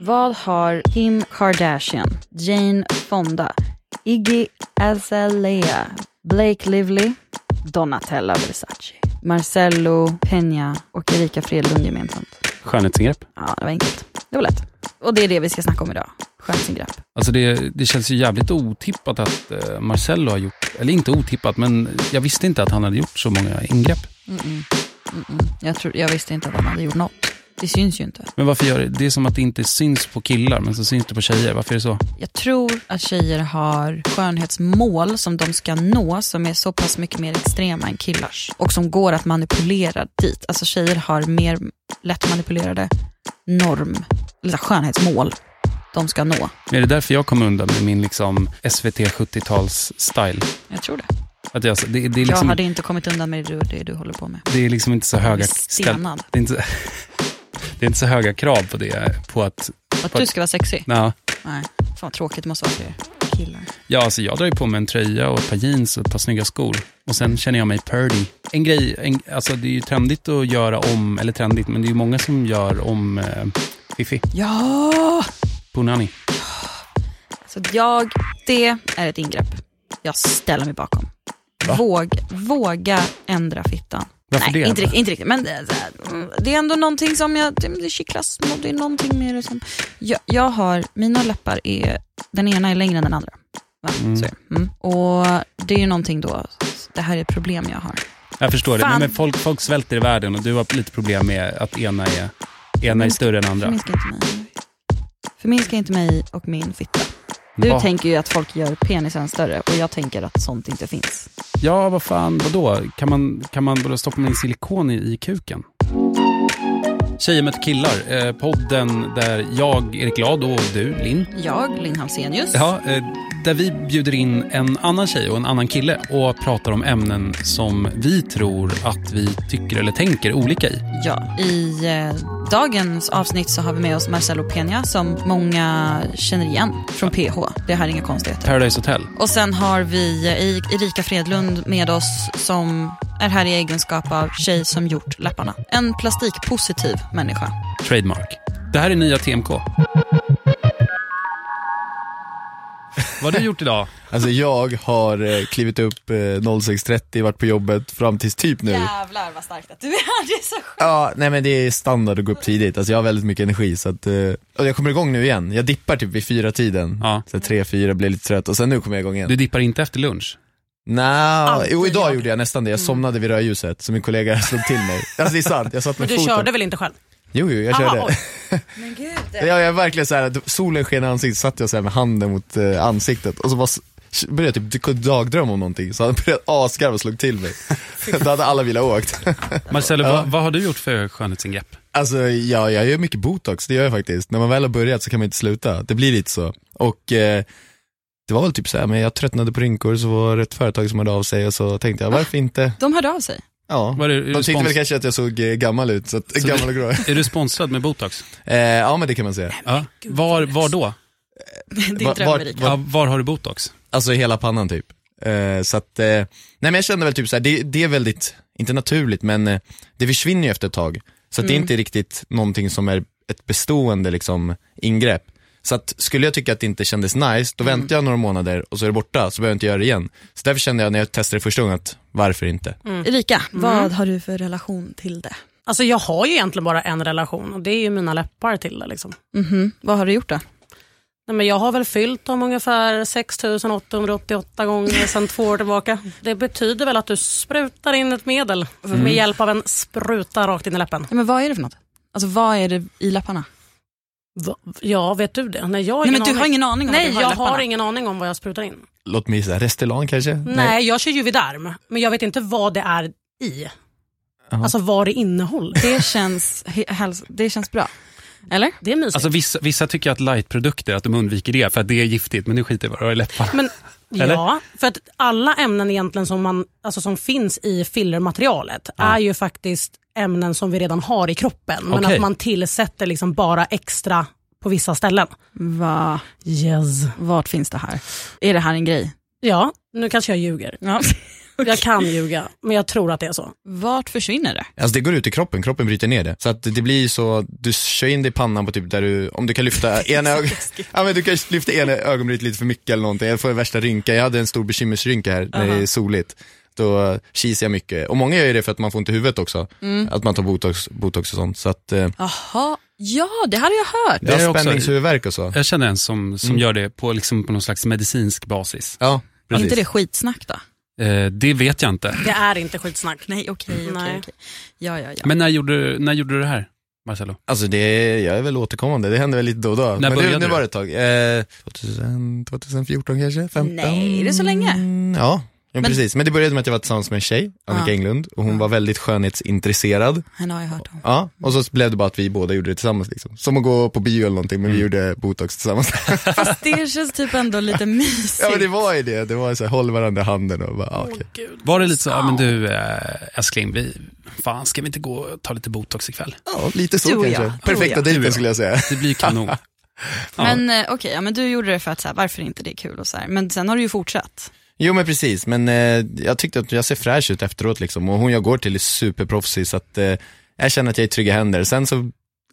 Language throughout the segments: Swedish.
Vad har Kim Kardashian, Jane Fonda, Iggy Azalea, Blake Lively, Donatella Versace, Marcello Peña och Erika Fredlund gemensamt? Skönhetsingrepp. Ja, det var enkelt. Det var lätt. Och det är det vi ska snacka om idag. Skönhetsingrepp. Alltså det, det känns ju jävligt otippat att eh, Marcello har gjort, eller inte otippat, men jag visste inte att han hade gjort så många ingrepp. Mm-mm. Mm-mm. Jag, tror, jag visste inte att han hade gjort något. Det syns ju inte. Men varför gör det? Det är som att det inte syns på killar, men så syns det på tjejer. Varför är det så? Jag tror att tjejer har skönhetsmål som de ska nå som är så pass mycket mer extrema än killars. Och som går att manipulera dit. Alltså tjejer har mer lättmanipulerade norm, eller skönhetsmål de ska nå. Är det därför jag kom undan med min liksom SVT 70-tals-style? Jag tror det. Att jag, det, det, är Jag liksom, hade inte kommit undan med det, det du håller på med. det är liksom inte så höga... Stenad. det, är inte, det är inte så höga krav på det. På att, Att du ska vara sexig? na, Nej. Fan vad tråkigt det måste vara för killar. ja, alltså jag drar ju på mig en tröja och ett par jeans och ett par snygga skor. Och sen känner jag mig purdy. En grej, en, alltså det är ju trendigt att göra om, eller trendigt, men det är ju många som gör om eh, Fifi. Ja! Punani. Så jag, det är ett ingrepp. Jag ställer mig bakom. Va? Våg, våga ändra fittan. Varför Nej, det? Inte, riktigt- inte riktigt. Men det, här, mm, det är ändå någonting som jag, det, det kittlas. Det är någonting med det som... Jag, jag har, mina läppar är, den ena är längre än den andra. Mm. Det. Mm. Och det är ju någonting då, det här är ett problem jag har. Jag förstår det, Fan. men, men folk, folk svälter i världen och du har lite problem med att ena är, ena är större än andra. Förminska inte mig. Förminska inte mig och min fitta. Du Va? tänker ju att folk gör penisen större och jag tänker att sånt inte finns. Ja, vad fan, vadå? Kan man, kan man stoppa in silikon i, i kuken? Tjejer möter killar, eh, podden där jag, Erik Glad och du, Linn, Jag, Linn Halsenius. ja, eh, där vi bjuder in en annan tjej och en annan kille och pratar om ämnen som vi tror att vi tycker eller tänker olika i. Ja, i eh, dagens avsnitt så har vi med oss Marcelo Peña som många känner igen från PH. Det här är inga konstigheter. Paradise Hotel. Och sen har vi Erika Fredlund med oss som är här i egenskap av tjej som gjort läpparna. En plastikpositiv människa. Trademark. Det här är nya TMK. Vad har du gjort idag? Alltså jag har eh, klivit upp eh, 06.30, varit på jobbet fram tills typ nu. Jävlar vad starkt att du är. Det är så sjukt. Ja, nej men det är standard att gå upp tidigt, alltså jag har väldigt mycket energi så att, eh, och jag kommer igång nu igen. Jag dippar typ vid fyra tiden Ja. så tre, fyra, blir lite trött och sen nu kommer jag igång igen. Du dippar inte efter lunch? Alltid jo idag jag. gjorde jag nästan det, jag somnade vid rödljuset så min kollega slog till mig. Alltså det är sant, jag satt Men med du foten. körde väl inte själv? Jo, jo, jag Aha, körde. oj. Men gud. Ja, jag är verkligen så här, att solen sken i ansiktet, satt jag så här med handen mot eh, ansiktet och så bara började jag typ dagdrömma om någonting, så han började asgarva och slog till mig. Då hade alla velat åkt. Marcelo, Ja. vad, vad har du gjort för skönhetsingrepp? Alltså ja, jag gör mycket botox, det gör jag faktiskt. När man väl har börjat så kan man inte sluta, det blir lite så. Och eh, det var väl typ så här, men jag tröttnade på rynkor så var det ett företag som hörde av sig och så tänkte jag, varför inte? De hörde av sig. Ja, Var det- är de tyckte väl kanske att jag såg eh, gammal ut, så att, Så gammal och grå. Är du sponsrad med botox? eh, ja men det kan man säga. Ja. Var, var då? Din Va- dröm vart- Erika. Ja, var har du botox? Alltså i hela pannan typ. Eh, så att, eh, nej men jag kände väl typ så här, det, det är väldigt, inte naturligt men eh, det försvinner ju efter ett tag. Så att det är inte riktigt någonting som är ett bestående liksom ingrepp. Så att skulle jag tycka att det inte kändes nice, då väntar jag några månader och så är det borta, så behöver jag inte göra det igen. Så därför kände jag när jag testade första gången att, varför inte? Erika, vad har du för relation till det? Alltså jag har ju egentligen bara en relation och det är ju mina läppar till det. Liksom. Mhm. Vad har du gjort då? Nej, men jag har väl fyllt dem ungefär 6888 gånger sedan två år tillbaka. Det betyder väl att du sprutar in ett medel med hjälp av en spruta rakt in i läppen. Ja, men vad är det för något? Alltså vad är det i läpparna? Va? Ja, vet du det? Nej, jag har Nej, ingen men du aning. har ingen aning om Nej, jag läpparna? har ingen aning om vad jag sprutar in. Låt mig gissa, Restylane kanske? Nej, jag kör Juvederm, men jag vet inte vad det är i. Alltså vad det innehåller. Det känns, det känns bra. Eller? Det är mysigt. Alltså vissa, vissa tycker att lightprodukter, att de undviker det för att det är giftigt, men nu skiter jag i läpparna. Men, Eller? ja, för att alla ämnen egentligen som, man, alltså som finns i fillermaterialet är ju faktiskt ämnen som vi redan har i kroppen. Men Okej. att man tillsätter liksom bara extra på vissa ställen. Va, Yes. vart finns det här? Är det här en grej? Ja, nu kanske jag ljuger. Ja. Jag kan ljuga, men jag tror att det är så. Vart försvinner det? Alltså det går ut i kroppen, kroppen bryter ner det. Så att det blir så, du kör in det i pannan på typ där du, om du kan lyfta ena ögat, ja men du kan lyfta ena ögonbrynet lite för mycket eller någonting. Jag får värsta rynka, jag hade en stor bekymmersrynka här när det är soligt. Då kisar jag mycket. Och många gör det för att man får ont i huvudet också. Att man tar botox, botox och sånt. Så att, eh, Jaha, ja det hade jag hört. det är spänningshuvudvärk och så. Jag känner en som, som gör det på, liksom, på någon slags medicinsk basis. Ja, Är inte det skitsnack då? Eh, det vet jag inte. Det är inte skitsnack. Nej, okej, okej, Nej. okej. Ja, ja, ja. Men när gjorde, du- när gjorde du det här, Marcelo? Alltså det, jag är väl återkommande, det händer väl lite då och då. Men nu, började nu du? var det ett tag. Eh, 2000, 2014 kanske? 15? Nej, är det så länge? Mm, Ja, ja Men- precis. Men det började med att jag var tillsammans med en tjej, Annika Ja. Englund, och hon var väldigt skönhetsintresserad. Henne har jag hört om. Ja, och så blev det bara att vi båda gjorde det tillsammans liksom. Som att gå på bio eller någonting, men vi Mm. gjorde botox tillsammans. Fast det känns typ ändå lite mysigt. ja men det var ju det, det var så här, håll varandra i handen och bara, ja, okej. Gud. Var det lite så, ja men du eh, älskling, vi, fan ska vi inte gå och ta lite botox ikväll? Ja, lite så Du kanske. jag. Perfekta dejten skulle jag säga. Det blir kanon. Ja. Men eh, okej, ja, men du gjorde det för att så här, varför inte det är kul och så här. Men sen har du ju fortsatt. Jo men precis, men eh, jag tyckte att jag ser fräsch ut efteråt liksom och hon jag går till är superproffsig så att eh, jag känner att jag är i trygga händer. Sen så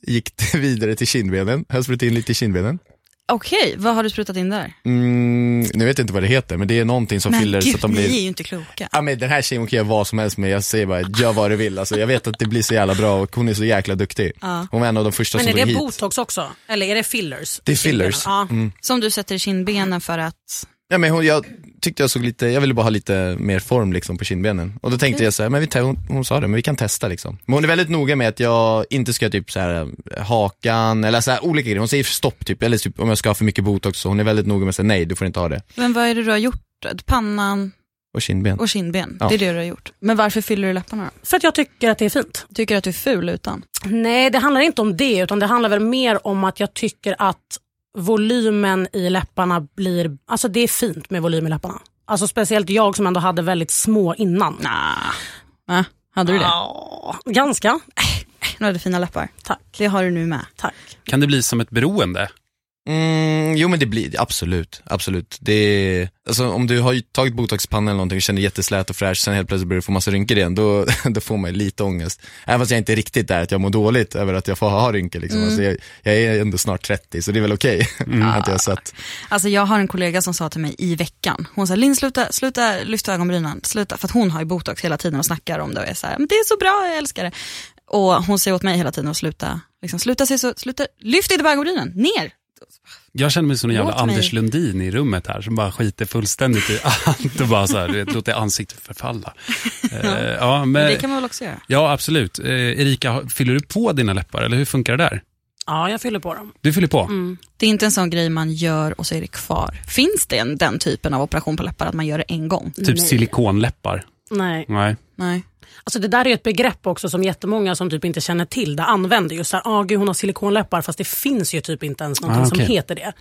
gick det vidare till kindbenen, jag har sprutat in lite i kindbenen. Okej, vad har du sprutat in där? Mm, nu vet jag inte vad det heter men det är någonting som men fyller gud, så att de ni är blir ju inte kloka. Ja men den här tjejen kan göra vad som helst med, jag säger bara gör vad du vill. Alltså, jag vet att det blir så jävla bra och hon är så jäkla duktig. Ja. Hon var en av de första Men som är tog det hit. botox också? Eller är det fillers? Det är fillers. Ja. Mm. Som du sätter i kindbenen för att... Ja, men hon, jag tyckte jag såg lite, jag ville bara ha lite mer form liksom, på kindbenen. Och då tänkte jag så här, men vi hon, hon sa det, men vi kan testa liksom. Men hon är väldigt noga med att jag inte ska typ så här hakan, eller så här, olika grejer. Hon säger stopp typ, eller typ om jag ska ha för mycket botox, så hon är väldigt noga med att säga nej, du får inte ha det. Men vad är det du har gjort? Pannan Och kindben. och kindben, Ja. det är det du har gjort. Men varför fyller du läpparna då? För att jag tycker att det är fint. Tycker att du är ful utan? Nej, det handlar inte om det, utan det handlar väl mer om att jag tycker att volymen i läpparna blir... Alltså det är fint med volym i läpparna. Alltså speciellt jag som ändå hade väldigt små innan. Nah. Va? Hade du det? Ja, ganska. Du hade fina läppar. Tack. Det har du nu med. Tack. Kan det bli som ett beroende? Mm, jo men det blir, absolut, absolut. Det är, alltså, om du har tagit botoxpanna eller någonting och känner jätteslät och fräsch, sen helt plötsligt börjar du få massa rynkor igen, då, då får man ju lite ångest. Även fast jag inte är riktigt där, att jag mår dåligt över att jag får ha rynkor liksom. Alltså, jag, jag är ändå snart 30, så det är väl okej att jag sett. Alltså jag har en kollega som sa till mig i veckan, hon sa Linn sluta, sluta lyfta ögonbrynen, sluta, för att hon har ju botox hela tiden och snackar om det och är så här, men det är så bra, jag älskar det. Och hon säger åt mig hela tiden att sluta, liksom, sluta se så, sluta, lyft inte på ögonbrynen, ner. Jag känner mig som en jävla Låt mig. Anders Lundin i rummet här som bara skiter fullständigt i allt och bara så här, vet, låter ansiktet förfalla. Eh, ja, Men men, det kan man väl också göra. ja, absolut. Eh, Erika, fyller du på dina läppar eller hur funkar det där? Ja, jag fyller på dem. Du fyller på? Mm. Det är inte en sån grej man gör och så är det kvar. Finns det en, den typen av operation på läppar, att man gör det en gång? Typ Nej. silikonläppar? Nej. Nej. Nej. Alltså det där är ett begrepp också som jättemånga som typ inte känner till det använder. Just såhär, ah, gud hon har silikonläppar fast det finns ju typ inte ens någonting Ah, som okej. heter det.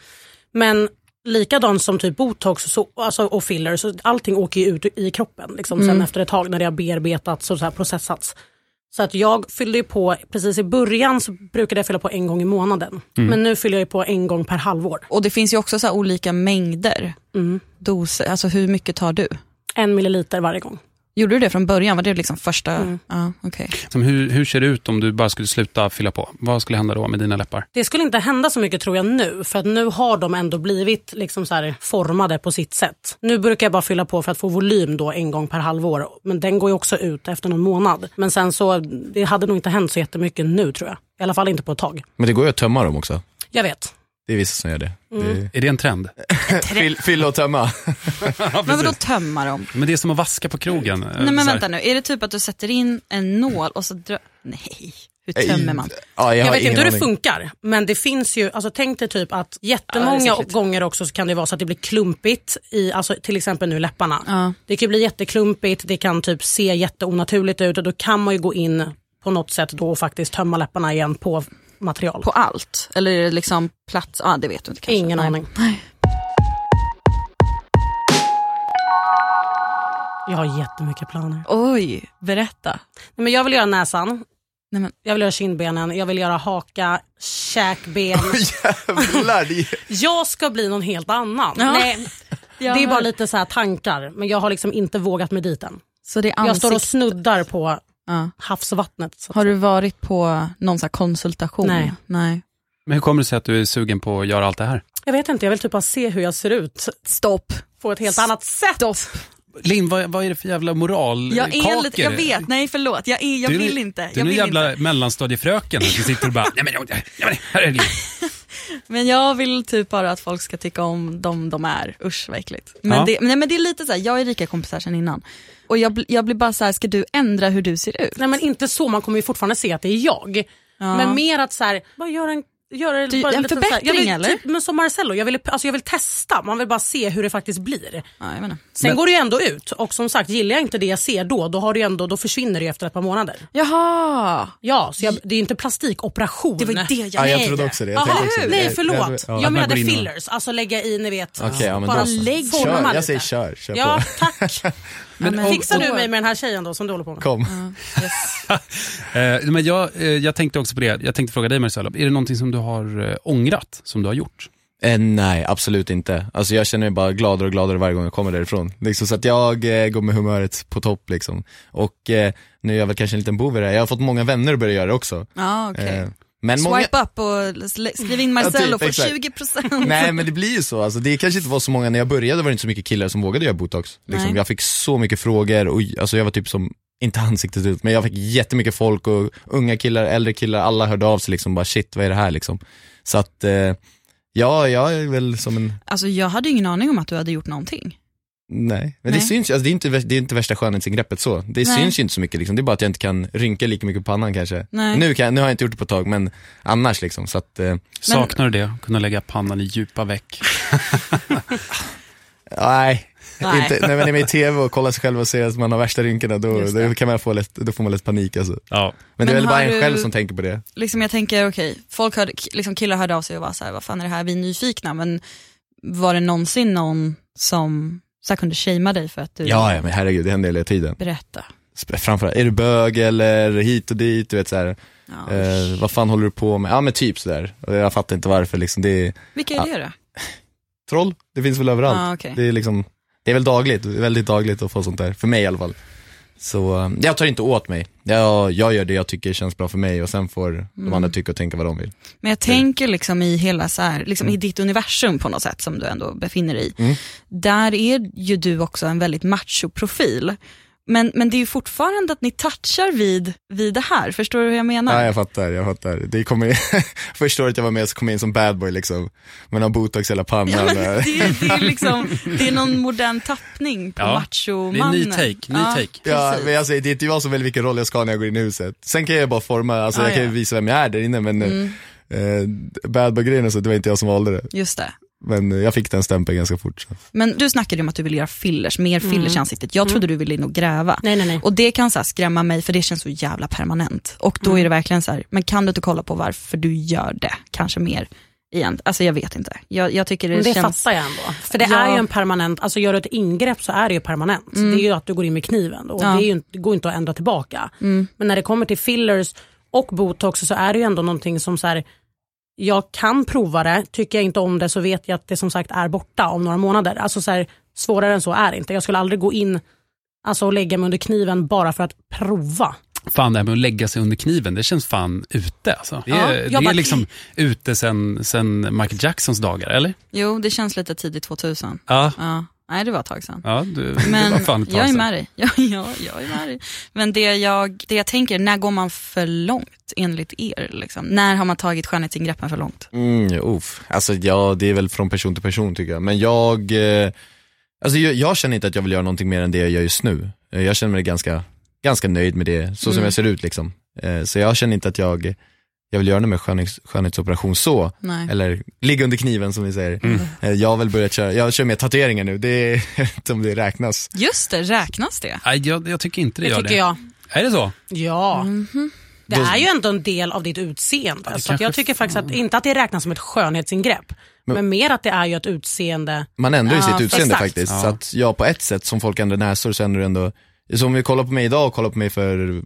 Men likadant som typ botox så, alltså, och filler, så allting åker ju ut i kroppen liksom, sen efter ett tag när det har bearbetats och så här processats. Så att jag fyllde ju på, precis i början så brukade jag fylla på en gång i månaden. Men nu fyller jag ju på en gång per halvår. Och det finns ju också så här olika mängder, Mm. doser, alltså hur mycket tar du? En milliliter varje gång. Gjorde du det från början? Var det liksom första? Mm. Ja, okej. Som hur, hur ser det ut om du bara skulle sluta fylla på? Vad skulle hända då med dina läppar? Det skulle inte hända så mycket tror jag nu, för att nu har de ändå blivit liksom så här formade på sitt sätt. Nu brukar jag bara fylla på för att få volym då en gång per halvår, men den går ju också ut efter någon månad. Men sen så, det hade nog inte hänt så jättemycket nu tror jag. I alla fall inte på ett tag. Men det går ju att tömma dem också. Jag vet. Det är vissa som gör det. Mm. Är det en trend? det fyll, fylla och tömma. Men vadå tömma dem? Men det är som att vaska på krogen. Eh, Nej men så här. vänta nu, är det typ att du sätter in en nål och så drar... Nej, hur tömmer man? Ja, jag, Jag, vet inte hur det funkar, men det finns ju, alltså tänk dig typ att Ja, det jättemånga säkert. gånger också så kan det vara så att det blir klumpigt i, alltså till exempel nu läpparna. Ja. Det kan bli jätteklumpigt, det kan typ se jätteonaturligt ut och då kan man ju gå in på något sätt då och faktiskt tömma läpparna igen på material. På allt? Eller är det liksom plats? Ja, det vet du inte kanske. Ingen Nej. aning. Jag har jättemycket planer. Oj, berätta. Nej, Men jag vill göra näsan, Nej, men, jag vill göra kindbenen, jag vill göra haka, käkben. Jävlar, det. Jag ska bli någon helt annan. Ja. Nej, Det är bara lite så tankar, men jag har liksom inte vågat mig dit än. Så det är Jag står och ansikt- snuddar på Ja. havsvattnet. Så att Har du varit på någon så här konsultation? Nej. Nej. Men hur kommer det sig att du är sugen på att göra allt det här? Jag vet inte, jag vill typ bara se hur jag ser ut Stopp. på ett helt annat sätt. Stopp. Linn, vad, vad är det för jävla moral? Jag är lite, jag vet, nej förlåt, jag, är, jag Du vill inte. Du är en jävla inte. mellanstadiefröken som sitter och bara, nej men, nej, men här är det. Men jag vill typ bara att folk ska tycka om dem de är. Usch vad äckligt. Men, Ja. det, nej, men det är lite så här, jag är rika kompisar sedan innan. Och jag, jag blir bara så här, ska du ändra hur du ser ut? Nej men inte så, man kommer ju fortfarande se att det är jag. Ja. Men mer att så här, bara göra en Gör Du- bara en här- förbättring, jag vill, eller? Typ, men som Marcello, jag vill, alltså jag vill testa, man vill bara se hur det faktiskt blir. Ja, jag. Sen Men- går det ju ändå ut och som sagt gillar jag inte det jag ser då, då, har det ändå, då försvinner det ju efter ett par månader. Jaha, Ja, så jag, det är ju inte plastikoperation. det var det jag Ja, jag Nej. trodde också det. Jag tänkte också det. nej Jag- förlåt. jag- Jag, ja. Man menade fillers, alltså lägga i ni vet. Okej, ja, men bara lägg Kör, jag lite. säger kör, kör Ja, på. tack. Men om- Fixar du mig med den här tjejen då som du håller på med? Kom. Eh, men jag, eh, jag tänkte också på det, jag tänkte fråga dig Marcelo, är det någonting som du har eh, ångrat, som du har gjort? Eh, nej, absolut inte. Alltså jag känner mig bara gladare och gladare varje gång jag kommer därifrån. Liksom, så att jag eh, går med humöret på topp liksom. Och eh, nu är jag väl kanske en liten bov i det här. Jag har fått många vänner att börja göra det också. Ja, okej. Men många... Swipe up och skriv in Marcello Ja, typ, exakt. 20%. Nej men det blir ju så, alltså, det kanske inte var så många, när jag började var det inte så mycket killar som vågade göra botox. Liksom. Jag fick så mycket frågor och alltså, jag var typ som, inte ansiktet ut, men jag fick jättemycket folk och unga killar, äldre killar, alla hörde av sig liksom bara shit vad är det här liksom. Så att, eh, ja, jag är väl som en, Alltså jag hade ingen aning om att du hade gjort någonting. Nej. Men det Nej. syns ju, alltså, det, är inte, det är inte värsta skönhetsingreppet så. Det Nej. syns ju inte så mycket liksom, det är bara att jag inte kan rynka lika mycket på pannan kanske. Nej. Nu, kan, nu har jag inte gjort det på ett tag, men annars liksom, så att, eh, Saknar du det? Kunna lägga pannan i djupa veck? nej. Nej. Inte, när man är med i tv och kollar sig själv och ser att man har värsta rynkorna, då, det. då, kan man få lätt, då får man lätt panik alltså. Ja. Men, det är Men väl bara en du- själv som tänker på det. Liksom jag tänker, okej, folk hörde, k- liksom killar hörde av sig och var så här, vad fan är det här, vi är nyfikna, men var det någonsin någon som så här, kunde shamea dig för att du Ja, ja men herregud, det händer hela tiden. berätta? Framförallt, är du bög eller hit och dit, du vet såhär, Ja. eh, vad fan håller du på med? Ja men typ sådär. Jag fattar inte varför liksom, det är Vilka är det då? troll, det finns väl överallt. Ah, okej. Det är liksom, det är väl dagligt, väldigt dagligt att få sånt där, för mig i alla fall. Så eh, jag tar inte åt mig. Jag, jag gör det jag tycker känns bra för mig och sen får de Mm. andra tycka och tänka vad de vill. Men jag tänker liksom i hela så här, liksom i ditt universum på något sätt som du ändå befinner dig i. Mm. Där är ju du också en väldigt macho-profil. Men, men det är ju fortfarande att ni touchar vid, vid det här, förstår du hur jag menar? Ja jag fattar, jag fattar. Det kommer första året jag var med så kom jag in som bad boy liksom. Man har botox i hela pannan. Ja, men det, är- det, är liksom, det är någon modern tappning på Ja, machomannen. det är en ny take, ny take. Ja, precis. men alltså, det är inte jag som väljer vilken roll jag ska ha när jag går in i huset. Sen kan jag bara forma, alltså Ah, jag kan ju ja. visa vem jag är där inne men Mm. eh, bad boy-grejen och så, det var inte jag som valde det. Just det. Men jag fick den stämpeln ganska fort. Så. Men du snackade ju om att du vill göra fillers, mer fillers i ansiktet. Jag trodde du ville in och gräva. Nej nej nej. Och det kan så här skrämma mig för det känns så jävla permanent. Och då är det verkligen så här, men kan du inte kolla på varför du gör det? Kanske mer igen. Alltså jag vet inte. Jag, jag tycker det, Men det känns... fattar jag ändå. För det Ja. är ju en permanent, alltså gör du ett ingrepp så är det ju permanent. Det är ju att du går in med kniven och Ja. det, är ju, det går inte att ändra tillbaka. Men när det kommer till fillers och botox så är det ju ändå någonting som så här, jag kan prova det, tycker jag inte om det så vet jag att det som sagt är borta om några månader. Alltså så här, svårare än så är det inte. Jag skulle aldrig gå in alltså, och lägga mig under kniven bara för att prova. Fan det här med att lägga sig under kniven, det känns fan ute alltså. Det är, Ja, det är liksom ute sen, sen Michael Jacksons dagar, eller? Jo, det känns lite tidigt 2000. Ja. Ja. Nej, det var ett tag sedan. Ja, du, det Men var fan ett tag jag är med dig. Ja, ja, jag är med dig. Men det jag, det jag tänker, när går man för långt enligt er? Liksom? När har man tagit skönhetsingreppen för långt? Mm, uff. Alltså ja, det är väl från person till person tycker jag. Men jag, eh, alltså jag, jag känner inte att jag vill göra någonting mer än det jag gör just nu. Eh, Jag känner mig ganska, ganska nöjd med det, så som Mm. jag ser ut liksom. Eh, Så jag känner inte att jag, jag vill göra någon mer skönhets, skönhetsoperation så. Nej. Eller ligga under kniven som vi säger. Mm. Eh, Jag har väl börjat köra, jag kör med tatueringar nu, det är, jag inte om det räknas. Just det, räknas det? Nej, jag, jag tycker inte det, Det gör tycker det. jag. Är det så? Ja. Mhm. Det Då- är ju ändå en del av ditt utseende. det så jag tycker faktiskt att, inte att det räknas som ett skönhetsingrepp. Men, mer att det är ju ett utseende. Man ändrar ju Ja, sitt utseende exakt. faktiskt. Ja. Så att ja, på ett sätt som folk ändrar näsor så ändrar du ändå, så om vi kollar på mig idag och kollar på mig för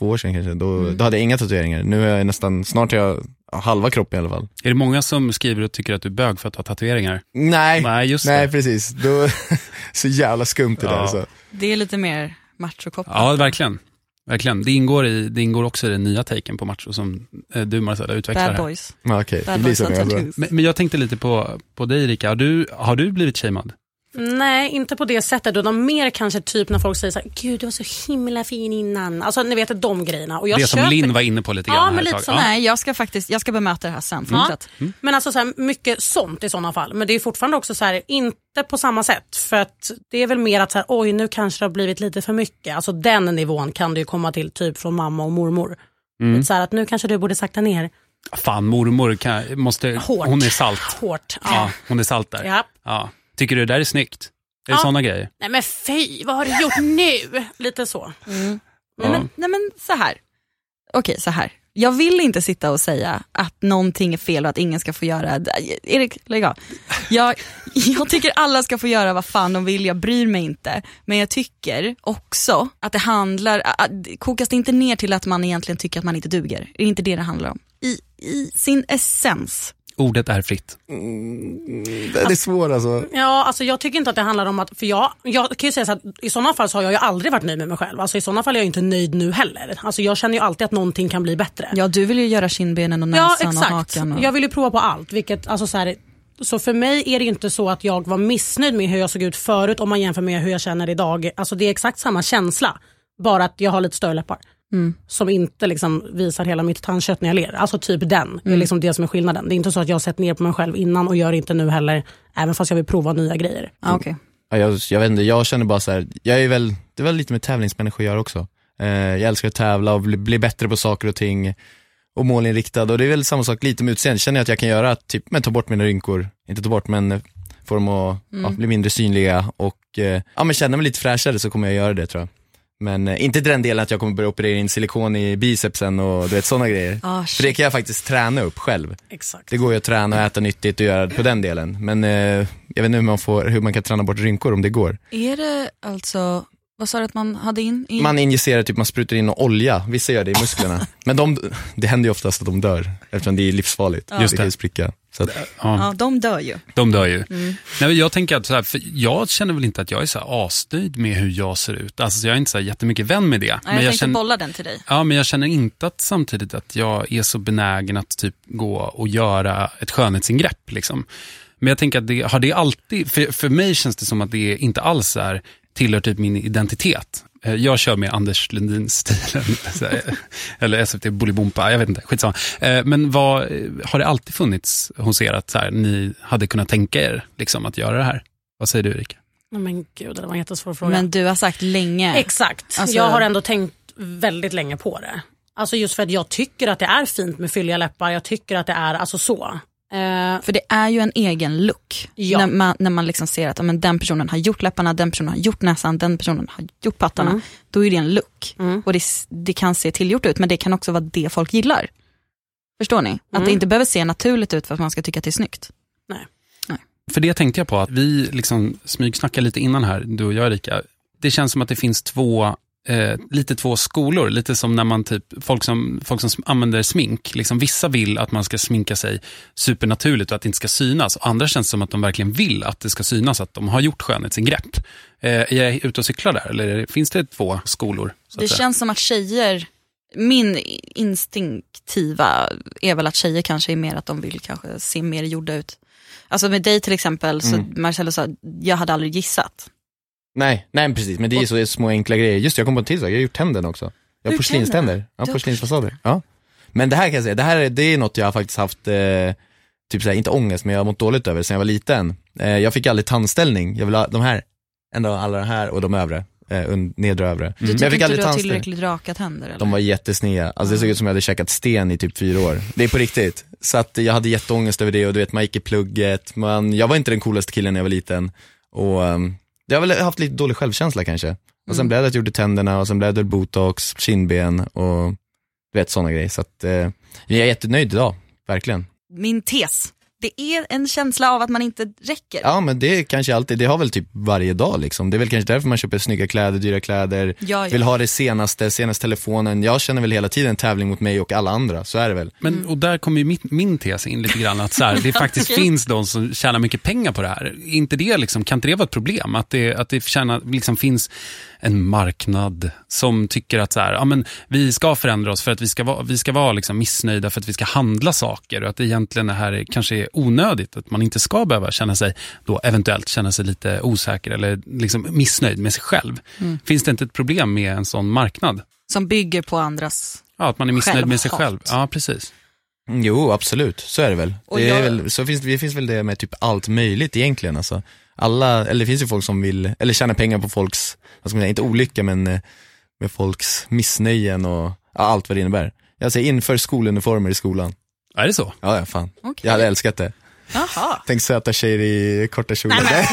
två år sedan kanske, då, då hade jag inga tatueringar. Nu är jag nästan, snart är jag halva kroppen i alla fall. Är det många som skriver och tycker att du är bög för att ha tatueringar? Nej, Nej, just nej det. precis. Då, så jävla skumt det Ja. där. Så. Det är lite mer machokopplat. Ja, verkligen. Verkligen. Det ingår, i, det ingår också i den nya taken på macho som eh, du Marcella utvecklar Bad här. boys. Ja, okej, det Bad boys. Alltså. Men, men jag tänkte lite på, på dig Erika, har du, har du blivit shamead? Nej, inte på det sättet. Utan mer kanske typ när folk säger så här, gud du var så himla fin innan. Alltså ni vet de grejerna. Och jag det som köper... Linn var inne på lite Ja, grann men här ett lite så. Ja. Nej, jag ska faktiskt jag ska bemöta det här sen. Fortsätt. Men alltså så här, mycket sånt i sådana fall. Men det är fortfarande också så här, inte på samma sätt. För att det är väl mer att så här, oj nu kanske det har blivit lite för mycket. Alltså den nivån kan det ju komma till typ från mamma och mormor. Mm. Så här, att nu kanske du borde sakta ner. Fan, mormor kan, måste, Hårt. hon är salt. Hårt. Ja, hon är salt där. Ja. Ja. Tycker du det där är snyggt? Är det Ja. sådana grejer? Nej men fy, vad har du gjort nu? Lite så. Nej, Ja. men, nej men så här. Okej, så här. Jag vill inte sitta och säga att någonting är fel och att ingen ska få göra... Erik, lägg av. Jag, jag tycker alla ska få göra vad fan de vill, jag bryr mig inte. Men jag tycker också att det handlar, att- kokas det inte ner till att man egentligen tycker att man inte duger. Det är inte det det handlar om. I, i sin essens. Ordet är fritt. Den är svår alltså. Ja, alltså jag tycker inte att det handlar om att, för jag, jag kan ju säga så att i sådana fall så har jag ju aldrig varit nöjd med mig själv. Alltså i sådana fall är jag inte nöjd nu heller. Alltså jag känner ju alltid att någonting kan bli bättre. Ja, du vill ju göra kindbenen och Ja, näsan och exakt. hakan. Och... Jag vill ju prova på allt. Vilket, alltså så, här, så för mig är det inte så att jag var missnöjd med hur jag såg ut förut om man jämför med hur jag känner idag. Alltså det är exakt samma känsla. Bara att jag har lite större läppar. Mm. Som inte liksom visar hela mitt tandkött när jag ler. Alltså typ den. Det är liksom det som är skillnaden. Det är inte så att jag har sett ner på mig själv innan och gör inte nu heller. Även fast jag vill prova nya grejer. Ah, okej. Ja, jag, jag vet inte, jag känner bara så här, jag är väl, det är väl lite med tävlingsmänniskor göra också. Eh, jag älskar att tävla och bli, bli bättre på saker och ting och målinriktad och det är väl samma sak lite med utseende, känner jag att jag kan göra, typ, men ta bort mina rynkor, inte ta bort men få dem att ja, bli mindre synliga och eh, ja, men känna mig lite fräschare så kommer jag göra det tror jag. Men eh, inte till den delen att jag kommer börja operera in silikon i bicepsen och du vet sådana grejer. Ah, För det kan jag faktiskt träna upp själv. Exakt. Det går ju att träna och äta nyttigt och göra på den delen. Men eh, jag vet inte hur man, får, hur man kan träna bort rynkor om det går. Är det alltså, vad sa du att man hade in? in? Man injicerar, typ man sprutar in olja, vissa gör det i musklerna. Men de, det händer ju oftast att de dör, eftersom det är livsfarligt. Just det kan det. ju spricka. Så att, Ja, Ja, de dör ju. de dör ju. Nej, men jag tänker att så här, för jag känner väl inte att jag är så här asnöjd med hur jag ser ut. Alltså jag är inte så här jättemycket vän med det. Nej, men jag, jag tänkte känner, bolla den till dig. Ja, men jag känner inte att samtidigt att jag är så benägen att typ gå och göra ett skönhetsingrepp. Liksom. Men jag tänker att det har det alltid, för, för mig känns det som att det inte alls är, tillhör typ min identitet. Eh, Jag kör med Anders Lundin-stilen, eller SVT Bolibompa, jag vet inte, skitsamma. Eh, Men vad, eh, har det alltid funnits hos er att så här, ni hade kunnat tänka er liksom, att göra det här? Vad säger du Erika? Men gud, det var en jättesvår fråga. Men du har sagt länge. Exakt. Alltså- Jag har ändå tänkt väldigt länge på det. Alltså just för att jag tycker att det är fint med fylliga läppar. Jag tycker att det är alltså så. Eh, För det är ju en egen look. Ja. När man, när man liksom ser att men den personen har gjort läpparna, den personen har gjort näsan, den personen har gjort pattarna. Mm. Då är det en look. Mm. Och det, det kan se tillgjort ut men det kan också vara det folk gillar. Förstår ni? Att Mm. det inte behöver se naturligt ut för att man ska tycka att det är snyggt. För det tänkte jag på, att vi liksom smygsnackade lite innan här, du och jag Erika. Det känns som att det finns två, eh, lite två skolor, lite som när man typ, folk som, folk som använder smink, liksom vissa vill att man ska sminka sig supernaturligt och att det inte ska synas. Och andra känns som att de verkligen vill att det ska synas, att de har gjort skönhetsingrepp. Eh, är jag ute och cyklar där, eller finns det två skolor? Det säga? känns som att tjejer, min instinktiva är väl att tjejer kanske är mer att de vill kanske se mer gjorda ut. Alltså med dig till exempel, så Mm. Marcello sa, jag hade aldrig gissat. Nej, nej precis, men det är ju så små enkla grejer. Just det, jag kom på en till sak, jag har gjort tänderna också. Jag har porslinständer. Ja, porslinsfasader. Ja. Men det här kan jag säga, det här är, det är något jag har faktiskt haft, eh, typ såhär, inte ångest, men jag har mått dåligt över sen jag var liten. Eh, jag fick aldrig tandställning, jag vill ha de här, ändå alla de här och de övre, eh, nedre och övre. Du Men jag tycker fick inte du har tillräckligt raka tänder? Eller? De var jättesneda, alltså det såg ut som jag hade käkat sten i typ fyra år. Det är på riktigt. Så att jag hade jätteångest över det och du vet man gick i plugget, man, jag var inte den coolaste killen när jag var liten. Och um, jag har väl haft lite dålig självkänsla kanske. Och sen Mm. blev det att jag gjorde tänderna och sen blev det botox, kindben och du vet sådana grejer. Så att eh, jag är jättenöjd idag, verkligen. Min tes det är en känsla av att man inte räcker. Ja men det är kanske alltid, det har väl typ varje dag liksom. Det är väl kanske därför man köper snygga kläder, dyra kläder, Ja, ja. vill ha det senaste, senaste telefonen. Jag känner väl hela tiden en tävling mot mig och alla andra, så är det väl. Men, och där kommer ju mitt, min tes in lite grann, att så här, det faktiskt Okej. finns de som tjänar mycket pengar på det här. Inte det liksom, kan inte det vara ett problem? Att det, att det tjänar, liksom finns en marknad som tycker att så här, ja, men vi ska förändra oss för att vi ska vara, vi ska vara liksom missnöjda för att vi ska handla saker och att det egentligen det här är, kanske är onödigt. Att man inte ska behöva känna sig, då eventuellt känna sig lite osäker eller liksom missnöjd med sig själv. Finns det inte ett problem med en sån marknad? Som bygger på andras. Ja, att man är missnöjd med sig själv. Ja, precis. Mm, Jo, absolut, så är det väl. Och Det, är jag- väl så finns, det finns väl det med typ allt möjligt egentligen alltså. Alla, eller det finns ju folk som vill, eller tjänar pengar på folks, vad ska man säga, inte olycka men eh, med folks missnöjen och ja, allt vad det innebär. Jag säger inför skoluniformer i skolan. Är det så? Ja, ja fan. Okej. Jag hade älskat det. Jaha. Tänk söta tjejer i korta kjolar. Nej,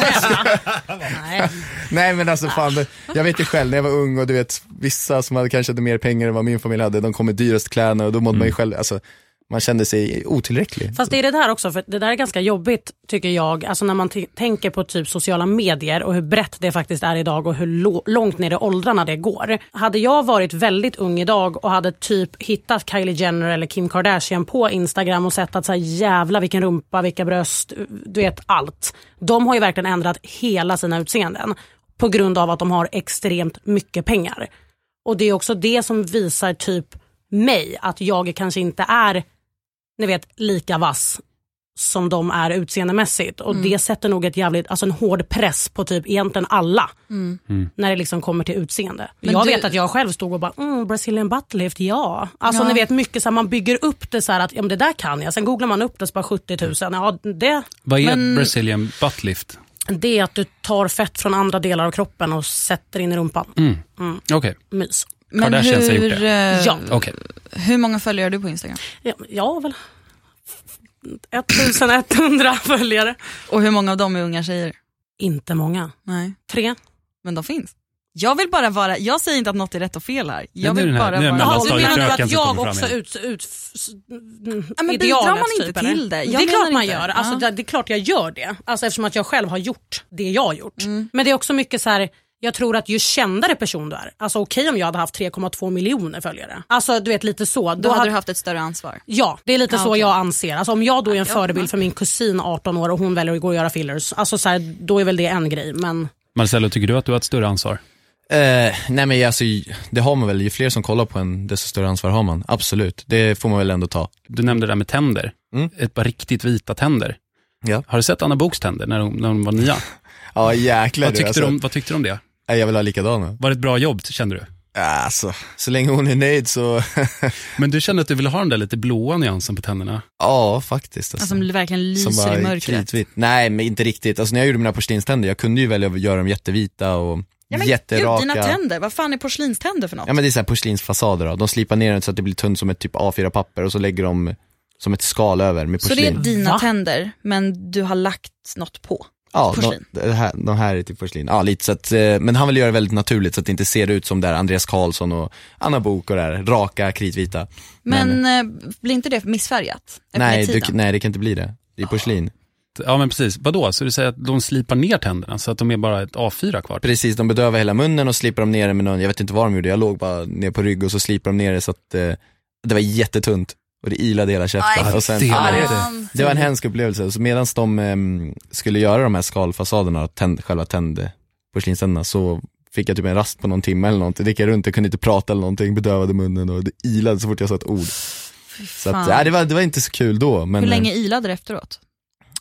Nej, men. Nej. Nej men alltså fan, jag vet ju själv när jag var ung och du vet, vissa som hade kanske hade mer pengar än vad min familj hade, de kom med dyraste kläderna och då mådde man ju själv, alltså man kände sig otillräcklig. Fast det är det där också, för det där är ganska jobbigt tycker jag, alltså när man tänker på typ sociala medier och hur brett det faktiskt är idag och hur långt ner i åldrarna det går. Hade jag varit väldigt ung idag och hade typ hittat Kylie Jenner eller Kim Kardashian på Instagram och sett att så här, jävla vilken rumpa, vilka bröst, du vet allt. De har ju verkligen ändrat hela sina utseenden på grund av att de har extremt mycket pengar. Och det är också det som visar typ mig att jag kanske inte är ni vet, lika vass som de är utseendemässigt. Och det sätter nog ett jävligt, alltså en hård press på typ egentligen alla. När det liksom kommer till utseende. Men jag du- vet att jag själv stod och bara, mm, Brazilian butt lift, ja. Alltså Ja. ni vet mycket så här, man bygger upp det så här att, ja men det där kan jag. Sen googlar man upp det så bara 70 000. Ja, det, Vad är Men- Brazilian butt lift? det är att du tar fett från andra delar av kroppen och sätter in i rumpan. Okej, Mys. Men Kardashians har gjort hur, det. eh, Ja. okej. hur många följare har du på Instagram? Ja, ja väl. 1100 följare. Och hur många av dem är unga tjejer? Inte många. Nej, Tre. men de finns. Jag vill bara vara, jag säger inte att något är rätt och fel här. Jag vill här- bara vara... Jaha, du menar att jag också ut, ut, Ja, men bidrar man inte typ, till det? Jag det är klart man inte. gör. Alltså, Ja. det, det är klart jag gör det. Alltså, eftersom att jag själv har gjort det jag har gjort. Mm. Men det är också mycket så här. Jag tror att ju kändare person du är, alltså okej om jag hade haft 3,2 miljoner följare. Alltså du vet lite så. Då hade du haft ett större ansvar. Ja, det är lite Ja, så okej. jag anser. Alltså, om jag då är en Ja, förebild ja. för min kusin 18 år och hon väljer att gå och göra fillers, alltså, så här, då är väl det en grej. Men Marcello, tycker du att du har ett större ansvar? Eh, nej men alltså, det har man väl, ju fler som kollar på en, desto större ansvar har man. Absolut, det får man väl ändå ta. Du nämnde det där med tänder. Mm. Ett par riktigt vita tänder. Ja. Har du sett Anna Boks tänder när hon, när hon var nya? Ja jäklar vad, du, tyckte alltså, du om, vad tyckte du om det? Nej, Jag vill ha likadana. Var det ett bra jobb, kände du? Alltså, så länge hon är nöjd så, Men du kände att du ville ha den där lite blåa nyansen på tänderna? ja faktiskt. Alltså. Alltså, som verkligen lyser i mörkret. kritvit. Nej men inte riktigt, alltså när jag gjorde mina porslinständer, jag kunde ju välja att göra dem jättevita och Ja, men jätteraka. Gud, dina tänder, vad fan är porslinständer för något? Ja men det är så här porslinsfasader då. de slipar ner den så att det blir tunt som ett typ A4-papper och så lägger de som ett skal över med så porslin. det är dina Va? tänder, men du har lagt något på? Ja, porslin. de, här, de här är typ porslin. Ja, lite så att, eh, men han vill göra det väldigt naturligt så att det inte ser ut som där Andreas Karlsson och Anna Bok och det här, raka, kritvita. Men, eh, blir inte det missfärgat? Nej, du, nej, det kan inte bli det. Det är porslin. Ja men precis, vadå? Så du säger att de slipar ner tänderna så att de är bara ett A4 kvar? Precis, de bedövar hela munnen och slipar de ner med någon, jag vet inte vad de gjorde, jag låg bara ner på rygg och så slipar de ner det så att eh, det var jättetunt och det ilade hela käften. Aj, och sen, det var det, det. Var en hemsk upplevelse. Så medan de ehm, skulle göra de här skalfasaderna, tänd, själva tänd, porslinständerna, så fick jag typ en rast på någon timme eller någonting. Det gick jag runt, jag kunde inte prata eller någonting, bedövade munnen och det ilade så fort jag sa ett ord. Så att, ja, det, var, det var inte så kul då. Men, Hur länge eh, ilade det efteråt?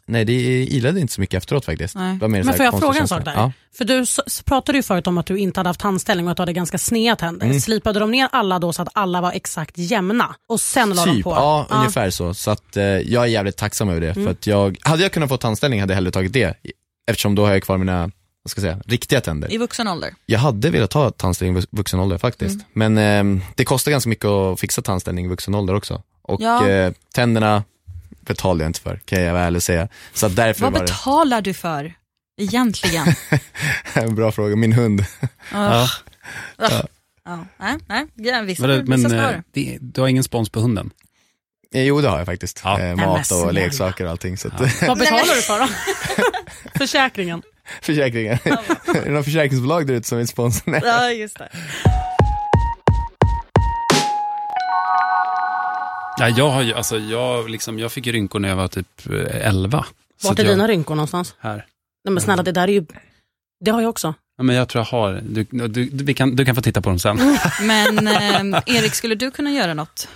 Nej, det ilade inte så mycket efteråt faktiskt. Men får jag fråga en sak där? Ja. För du pratade ju förut om att du inte hade haft tandställning och att du hade ganska sneda tänder. Mm. Slipade de ner alla då så att alla var exakt jämna? Och sen la de Typ, på? ja, ungefär så. Så att eh, jag är jävligt tacksam över det. Mm. För att jag, hade jag kunnat få tandställning hade jag hellre tagit det. Eftersom då har jag kvar mina, vad ska jag säga, riktiga tänder. I vuxen ålder? Jag hade velat ta tandställning i vux- vuxen ålder faktiskt. Men eh, det kostar ganska mycket att fixa tandställning i vuxen ålder också. Och Ja. eh, tänderna betalar jag inte för, kan jag vara ärlig och säga. Så att därför Vad betalar du för egentligen? det en bra fråga. Min hund. ja. Ja. Nej, nej, ja, vissa, Vadå, vissa Men ha eh, det. det, du har ingen spons på hunden? Eh, Jo det har jag faktiskt. Ja. Eh, men mat och leksaker och allting. Så att, Vad betalar du för då? Försäkringen. försäkringen. är det någon försäkringsbolag där ute som vill sponsra? Nej. Ja, just det. Ja, jag, har ju, alltså, jag, liksom, jag fick ju rynkor när jag var typ eh, 11. Så Vart att är jag, dina rynkor någonstans? Här. Nej men snälla det där är ju, det har jag också. Ja, men jag tror jag har, du, du, du, vi kan, du kan få titta på dem sen. Men eh, Erik, skulle du kunna göra något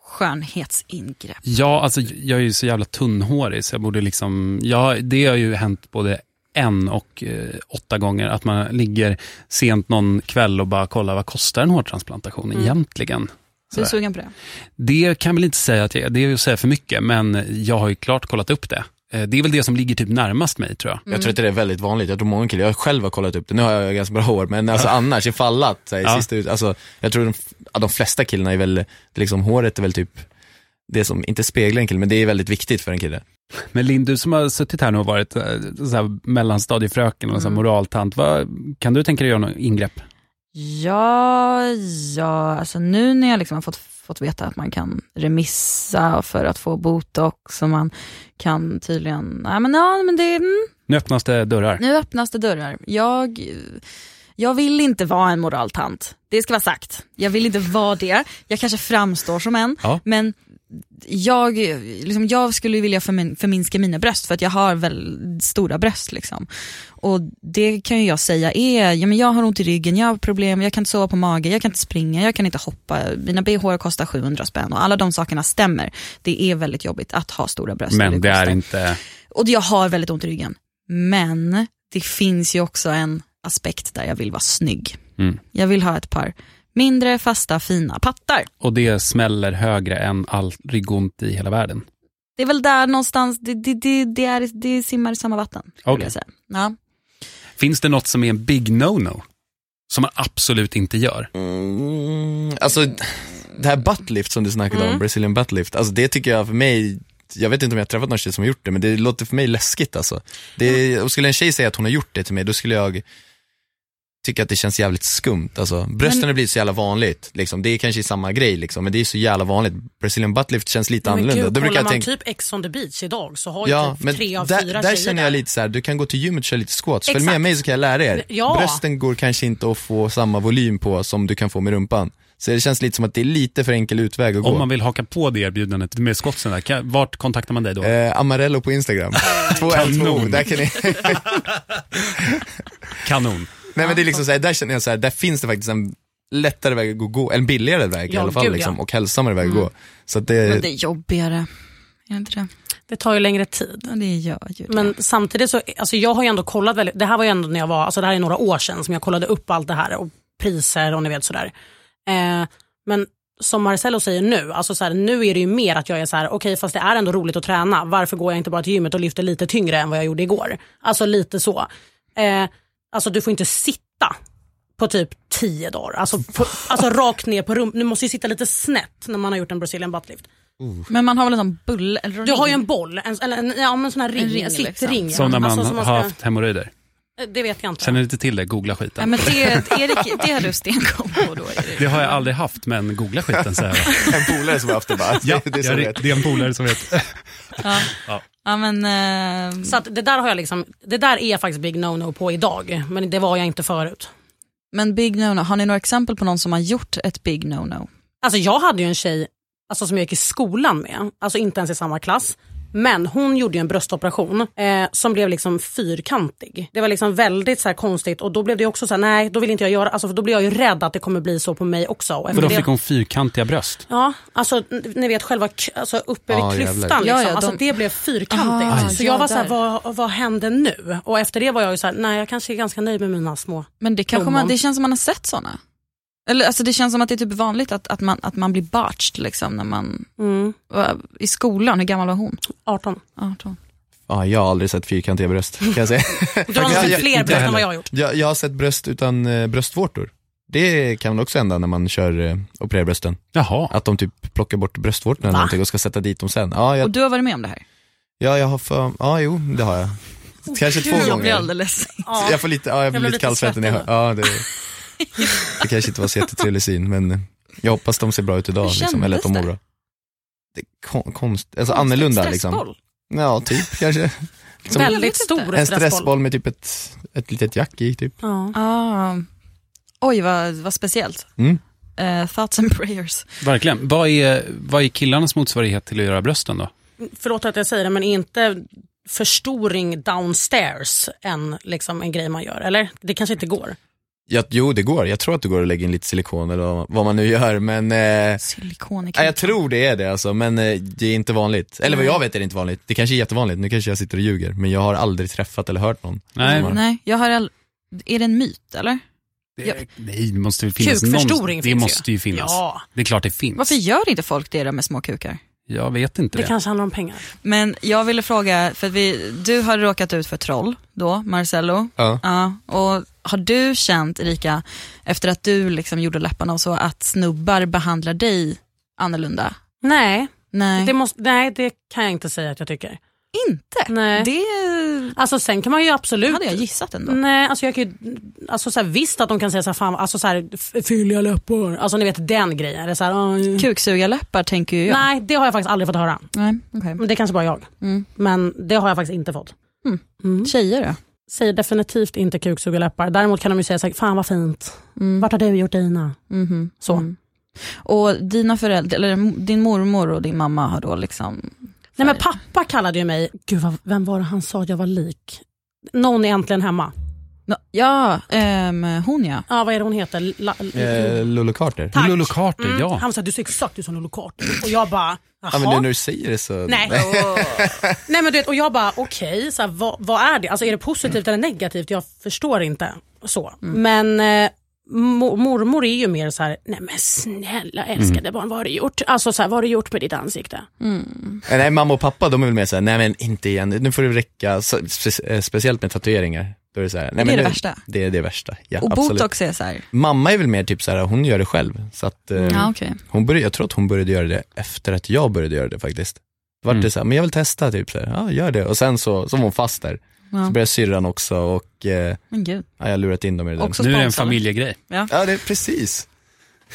skönhetsingrepp? Ja, alltså jag är ju så jävla tunnhårig så jag borde liksom, ja, det har ju hänt både en och eh, åtta gånger att man ligger sent någon kväll och bara kollar vad kostar en hårtransplantation egentligen. Du är sugen på det? Det kan väl inte säga att jag, det är ju att säga för mycket, men jag har ju klart kollat upp det. Eh, Det är väl det som ligger typ närmast mig tror jag. Jag tror att det är väldigt vanligt, jag tror många killar, jag själv har kollat upp det, nu har jag ganska bra hår, men alltså annars ifall att, Ja. sista ut, alltså, jag tror de, de flesta killarna är väl, liksom håret är väl typ det som, inte speglar en kille, men det är väldigt viktigt för en kille. Men Linn, du som har suttit här nu och varit eh, så här, mellanstadiefröken och så här, moraltant, vad, kan du tänka dig göra något ingrepp? Ja, ja, alltså nu när jag liksom har fått, fått veta att man kan remissa för att få botox och man kan tydligen, nej men ja men det, mm, Nu öppnas det dörrar. nu öppnas det dörrar. Jag, jag vill inte vara en moraltant, det ska vara sagt. Jag vill inte vara det, jag kanske framstår som en, Ja. men jag, liksom, jag skulle vilja förmin, förminska mina bröst för att jag har väl stora bröst. Liksom. Och det kan ju jag säga är, ja, men jag har ont i ryggen, jag har problem, jag kan inte sova på mage, jag kan inte springa, jag kan inte hoppa, mina bh kostar 700 spänn och alla de sakerna stämmer. Det är väldigt jobbigt att ha stora bröst. Men det är kostar. inte, Och jag har väldigt ont i ryggen. Men det finns ju också en aspekt där jag vill vara snygg. Mm. Jag vill ha ett par mindre, fasta, fina pattar. och det smäller högre än all ryggont i hela världen. Det är väl där någonstans, det, det, det, det, är, det simmar i samma vatten. säga. Ja. Finns det något som är en big no-no? Som man absolut inte gör? Mm, alltså, det här buttlift som du snackade Mm. om, Brazilian buttlift, alltså det tycker jag för mig, jag vet inte om jag har träffat någon tjej som har gjort det, men det låter för mig läskigt alltså. Det, och skulle en tjej säga att hon har gjort det till mig, då skulle jag tycka att det känns jävligt skumt. Alltså, brösten Men- har blivit så jävla vanligt, liksom. det är kanske samma grej, liksom, men det är så jävla vanligt. Brazilian buttlift känns lite Men annorlunda. gud, då brukar kollar jag man tänka, typ Ex on the beach idag så har ju Ja, typ men tre av där, fyra där tjejer känner jag lite så här, du kan gå till gymmet och köra lite squats, följ med mig så kan jag lära er. Ja. Brösten går kanske inte att få samma volym på som du kan få med rumpan. Så det känns lite som att det är lite för enkel utväg att gå. Om man vill haka på det erbjudandet med skotsen där, kan, vart kontaktar man dig då? Eh, Amarello på Instagram. Två. Kanon. Där kan ni... Kanon. Nej men det är liksom så här, där känner jag så här, där finns det faktiskt en lättare väg att gå, en billigare väg i Ja, alla fall gud, liksom, ja. och hälsosammare väg att gå. Så att det, Men det är jobbigare. Är det inte det? Det tar ju längre tid. Ja, det gör ju det. Men samtidigt så, alltså jag har ju ändå kollat väldigt, det här var ju ändå när jag var, alltså det här är några år sedan som jag kollade upp allt det här och priser och ni vet sådär. Eh, men som Marcello säger nu, alltså så här, nu är det ju mer att jag är så här, okej fast det är ändå roligt att träna, varför går jag inte bara till gymmet och lyfter lite tyngre än vad jag gjorde igår? Alltså lite så. Eh, alltså du får inte sitta på typ tio dagar, alltså, på, alltså rakt ner på rum, du måste ju sitta lite snett när man har gjort en brazilian buttlift. Men man har väl en sån bulle? Eller Du har ju en boll, en, eller en, ja, en sån här ring, En ring, liksom. sittring. Som när man Alltså, som har ska- haft hemorrojder. Det vet jag inte. Känner du inte till det? Googla skiten. Nej, men det, Erik, det har du stenkoll på då. Erik. Det har jag aldrig haft, men googla skiten säger jag. en polare som har haft det bara. Ja, det är så jag, det är en polare som vet. Ja. Ja. ja, men... Eh, Så att det där har jag liksom, det där är jag faktiskt big no-no på idag, men det var jag inte förut. men big no-no, har ni några exempel på någon som har gjort ett big no-no? Alltså jag hade ju en tjej alltså, som jag gick i skolan med, alltså inte ens i samma klass. Men hon gjorde ju en bröstoperation eh, som blev liksom fyrkantig. Det var liksom väldigt så här, konstigt och då blev det också så här, nej då vill inte jag göra, alltså, för då blir jag ju rädd att det kommer bli så på mig också. För då det- fick hon fyrkantiga bröst. Ja, alltså ni vet själva alltså, uppe vid Ja, klyftan. Liksom. Ja, ja, de- alltså, det blev fyrkantigt. Ah, så ja, jag var så här, vad, vad hände nu? Och efter det var jag ju så här, nej jag kanske är ganska nöjd med mina små. Men det, kanske man, det känns som man har sett såna. Eller alltså det känns som att det är typ vanligt att, att, man, att man blir botched liksom när man, Mm, i skolan, hur gammal var hon? 18. 18. Ja, jag har aldrig sett fyrkantiga bröst, kan jag säga. Du har nog Jag- sett jag- fler bröst än vad jag har gjort. jag, jag har sett bröst utan eh, bröstvårtor. Det kan väl också hända när man kör eh, opererar brösten. Jaha. Att de typ plockar bort bröstvårtorna eller någonting och ska sätta dit dem sen. Ja, Och jag, du har varit med om det här? ja, jag har för, ja jo, det har jag. Kanske två Jag blir gånger. alldeles... Ja. Jag får lite, ja, jag blir blev lite lite kallsvettig när jag hör, ja det, det kanske inte var så jättetrevlig syn men jag hoppas de ser bra ut idag Hur liksom, eller att de mår bra. det är kon, konst, alltså annorlunda liksom. Stressboll. Ja, typ kanske. Som Väldigt stor en stressboll. stressboll med typ ett, ett litet jack i typ. Ja. Ah. Oj, vad, vad speciellt. Mm. Eh, thoughts and prayers. Verkligen. Vad är, vad är killarnas motsvarighet till att göra brösten då? Förlåt att jag säger det, men inte förstoring downstairs en, liksom, en grej man gör? Eller? Det kanske inte går. Ja, jo, det går. Jag tror att det går att lägga in lite silikon eller vad, man nu gör, men eh, Silikon ja, jag tror det är det alltså, men eh, det är inte vanligt. Eller vad jag vet är det inte vanligt. Det kanske är jättevanligt, nu kanske jag sitter och ljuger, men jag har aldrig träffat eller hört någon. Nej, har- Nej, jag har all... Är det en myt eller? det, nej, det måste väl finnas Kukförstoring någon, Det finns måste ju finnas. Ja, Det är klart det finns. Varför gör inte folk det då med små kukar? Jag vet inte det det. kanske handlar om pengar. Men jag ville fråga, för vi, du har råkat ut för troll då, Marcello. Ja. Ja, och har du känt Erika, efter att du liksom gjorde läpparna och så, att snubbar behandlar dig annorlunda? Nej Nej, det, måste, nej, det kan jag inte säga att jag tycker. inte. Nej. Det Alltså sen kan man ju absolut... hade jag gissat ändå. Nej, alltså jag kan ju, alltså så här, visst att de kan säga så här, fan, alltså så här, fylliga läppar, alltså ni vet den grejen. Det är så här. Kuksugarläppar tänker ju jag. Nej, det har jag faktiskt aldrig fått höra. Nej. Men det är kanske bara jag. Mm. Men det har jag faktiskt inte fått. Mm. Tjejer då? Säger definitivt inte kuksugarläppar. Däremot kan de ju säga så här, fan vad fint. Mm. Vart har du gjort dina? Mhm. Så. Mm. Och dina föräldrar, eller din mormor och din mamma har då liksom... Nej men pappa kallade ju mig, gud vad, vem var det han sa jag var lik? Någon är äntligen hemma. Ja, ehm, hon ja. Ja vad är det hon heter? La, Eh, Lolo Carter. Tack. Lolo Carter, Mm, ja. Han sa du ser exakt ut som Lolo Carter. Och jag bara, jaha. Ja men nu när du säger det så... Nej. Nej men du vet, och jag bara okej, så här, vad, vad är det? Alltså är det positivt eller negativt? Jag förstår inte. Så. Men eh, mo- mormor är ju mer så här, nej men snälla älskade barn, vad har du gjort? Alltså så här, vad har du gjort med ditt ansikte? Eh, Nej, mamma och pappa de är väl mer såhär, nej men inte igen, nu får det räcka, så, spe, eh, speciellt med tatueringar. Då är det så här, nej, Det är det nu, värsta. Det är det värsta, ja Och absolut. botox är så här. Mamma är väl mer typ så här, hon gör det själv. Så att, eh, Ja, okej. hon började, jag tror att hon började göra det efter att jag började göra det faktiskt. Vart Mm. det så här, men jag vill testa typ så här, ja gör det. Och sen så, så var hon fast där. Så Ja. började syrran också och eh, Men gud. ja, jag har lurat in dem i det där. Också Nu är det en familjegrej. Ja det är precis.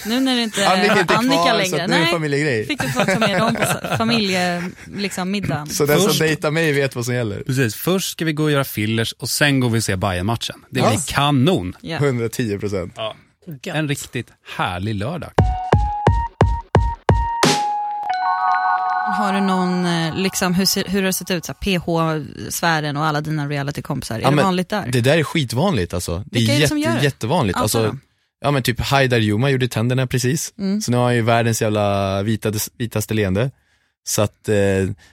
Nu när det inte Annika är inte Annika kvar så längre. nu är det familjegrej. fick du ta med dem på så- familje, liksom middagen. Så den Först- som dejtar mig vet vad som gäller. Precis, först ska vi gå och göra fillers och sen går vi och se Bayern-matchen. Det blir Ja. kanon. Ja. 110 procent. Ja. Gött. En riktigt härlig lördag. Har du någon, eh, liksom, hur, ser, hur har det sett ut? Så här, PH-sfären och alla dina realitykompisar, är Ja, det vanligt där? Det där är skitvanligt alltså. Det Vilka är är det som jätte, gör det? jättevanligt. Alltså, dem. Ja men typ Haidar Yuma gjorde tänderna precis. Mm. Så nu har han ju världens jävla vita, vitaste leende. Så att, eh,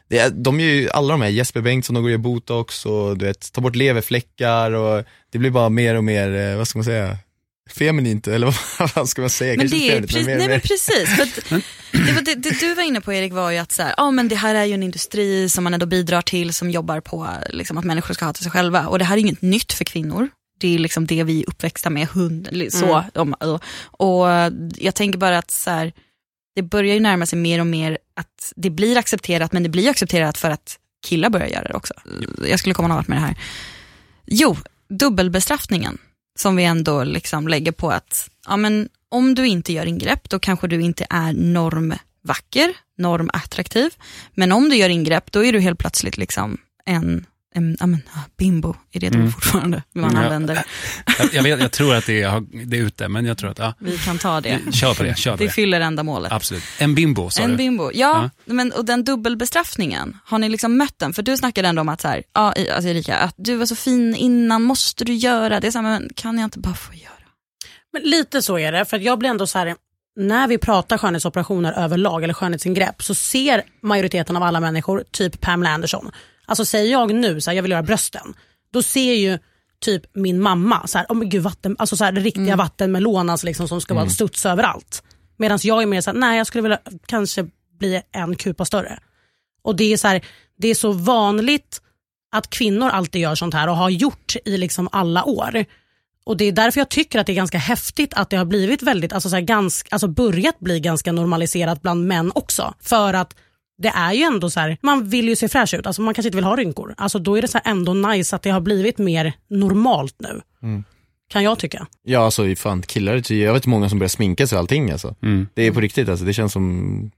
det är, de är ju, alla de här, Jesper Bengtsson, de går och gör botox och du vet, tar bort leverfläckar och det blir bara mer och mer, eh, vad ska man säga, feminint eller vad ska man säga? Men Kanske det är, feminint, nej mer, men precis. För att, det, var det, det du var inne på Erik var ju att så här, ja, men det här är ju en industri som man ändå bidrar till som jobbar på liksom, att människor ska ha till sig själva. Och det här är inget nytt för kvinnor. Det är liksom det vi är uppväxta med. Hund, så, om, och, och jag tänker bara att så här, det börjar ju närma sig mer och mer att det blir accepterat, men det blir accepterat för att killar börjar göra det också. Jag skulle komma någon vart med det här. Jo, dubbelbestraffningen som vi ändå liksom lägger på att ja, men om du inte gör ingrepp då kanske du inte är normvacker, normattraktiv. Men om du gör ingrepp då är du helt plötsligt liksom en, en ja, men, ah, bimbo, är det ord fortfarande man Mm, ja. använder? Jag, jag, vet, jag tror att det är, det är ute, men jag tror att, ja, Vi kan ta det. kör på det. Kör på Det det. fyller ändamålet. Absolut. En bimbo, sa En du. bimbo, ja, Men, och den dubbelbestraffningen, har ni liksom mött den? För du snackade ändå om att, så här, ja, alltså Erika, att du var så fin innan, måste du göra? Det är så här, men kan jag inte bara få göra? Men lite så är det, för att jag blir ändå så här, när vi pratar skönhetsoperationer överlag eller skönhetsingrepp så ser majoriteten av alla människor typ Pamela Anderson. Alltså säger jag nu så här, jag vill göra brösten, då ser ju typ min mamma, så här, oh men gud, vatten, alltså så här, riktiga vattenmelon alltså liksom, som ska vara studs överallt. Medan jag är mer så här, nej jag skulle vilja kanske bli en kupa större. Och det är så här, det är så vanligt att kvinnor alltid gör sånt här och har gjort i liksom alla år. Och Det är därför jag tycker att det är ganska häftigt att det har blivit väldigt, alltså så här, ganska, alltså börjat bli ganska normaliserat bland män också. För att det är ju ändå så här, man vill ju se fräsch ut, alltså man kanske inte vill ha rynkor. Alltså då är det så här ändå nice att det har blivit mer normalt nu. Kan jag tycka. Ja alltså fan killar, jag vet många som börjar sminka sig och allting alltså. Mm. Det är på riktigt alltså, det känns som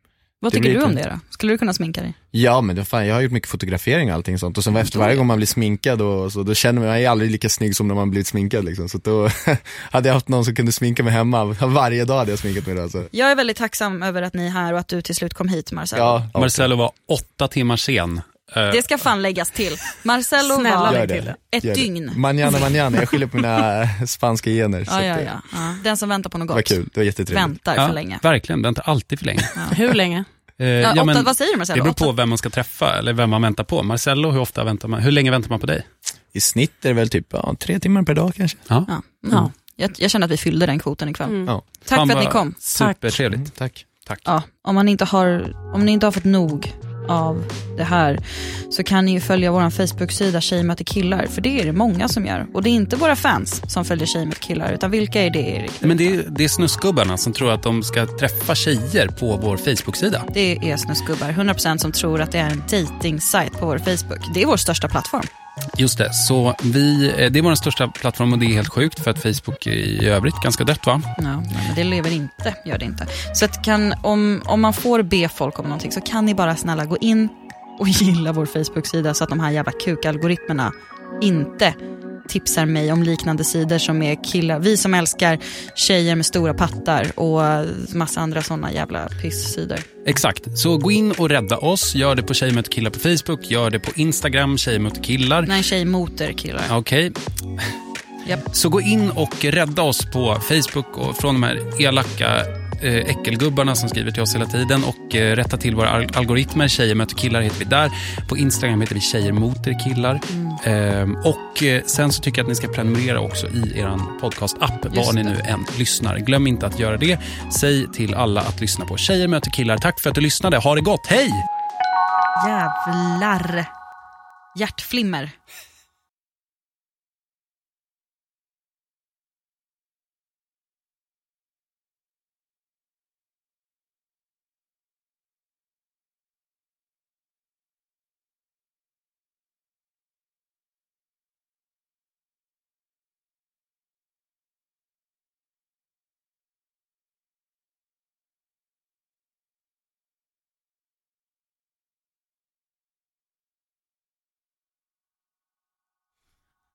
Vad Det tycker du om det då? Skulle du kunna sminka dig? Ja men vad fan, jag har gjort mycket fotografering och allting sånt och sen efter varje gång man blir sminkad och så, då känner man, man är aldrig lika snygg som när man blivit sminkad liksom. Så då hade jag haft någon som kunde sminka mig hemma, varje dag hade jag sminkat mig då alltså. Jag är väldigt tacksam över att ni är här och att du till slut kom hit Marcelo. Ja, ja, Marcello var åtta timmar sen. Eh, Det ska fan läggas till. Marcelo Snälla var till ett Gör det. dygn. Manana manana, jag skyller på mina spanska gener. Ja, ja, ja, ja. Den som väntar på något gott kul, det var jättetrevligt. väntar ja, för länge. Verkligen, vänta alltid för länge. Hur länge? Eh, Ja, ja, åtta, men vad säger du Marcelo? det beror på vem man ska träffa eller vem man väntar på. Marcello, hur ofta väntar man? Hur länge väntar man på dig? I snitt är det väl typ ja, tre timmar per dag kanske. Ja. Ja. Ja. Mm. Jag, jag känner att vi fyllde den kvoten ikväll. Mm. Ja. Tack Fan, för att ni vad kom. Supertrevligt. Mm, tack. Tack. Ja, om, man inte har, om ni inte har fått nog av det här så kan ni ju följa vår Facebook-sida Tjej möter killar, för det är det många som gör. Och det är inte våra fans som följer Tjej möter killar, utan vilka är det Erik? Men det är, det är snusgubbarna som tror att de ska träffa tjejer på vår Facebook-sida. Det är snusgubbar, 100% som tror att det är en dating-sajt på vår Facebook. Det är vår största plattform. Just det, så vi, eh, det är vår största plattform och det är helt sjukt för att Facebook är i övrigt ganska dött va? Ja, men det lever inte, gör det inte. Så att kan, om, om man får be folk om någonting så kan ni bara snälla gå in och gilla vår Facebook-sida så att de här jävla kukalgoritmerna inte tipsar mig om liknande sidor som är killar, vi som älskar tjejer med stora pattar och massa andra sådana jävla piss-sidor. Exakt, så gå in och rädda oss. Gör det på Tjejer möter killar på Facebook, gör det på Instagram, Tjejer möter killar. Nej, tjej moter killar. Okej, Japp. så gå in och rädda oss på Facebook och från de här elaka äckelgubbarna som skriver till oss hela tiden och eh, rätta till våra al- algoritmer. Tjejer möter killar heter vi där. På Instagram heter vi tjejer moter killar. Och eh, sen så tycker jag att ni ska prenumerera också i er podcast-app, var ni nu än lyssnar. Glöm inte att göra det. Säg till alla att lyssna på Tjejer möter killar. Tack för att du lyssnade. Ha det gott. Hej! Jävlar. Hjärtflimmer.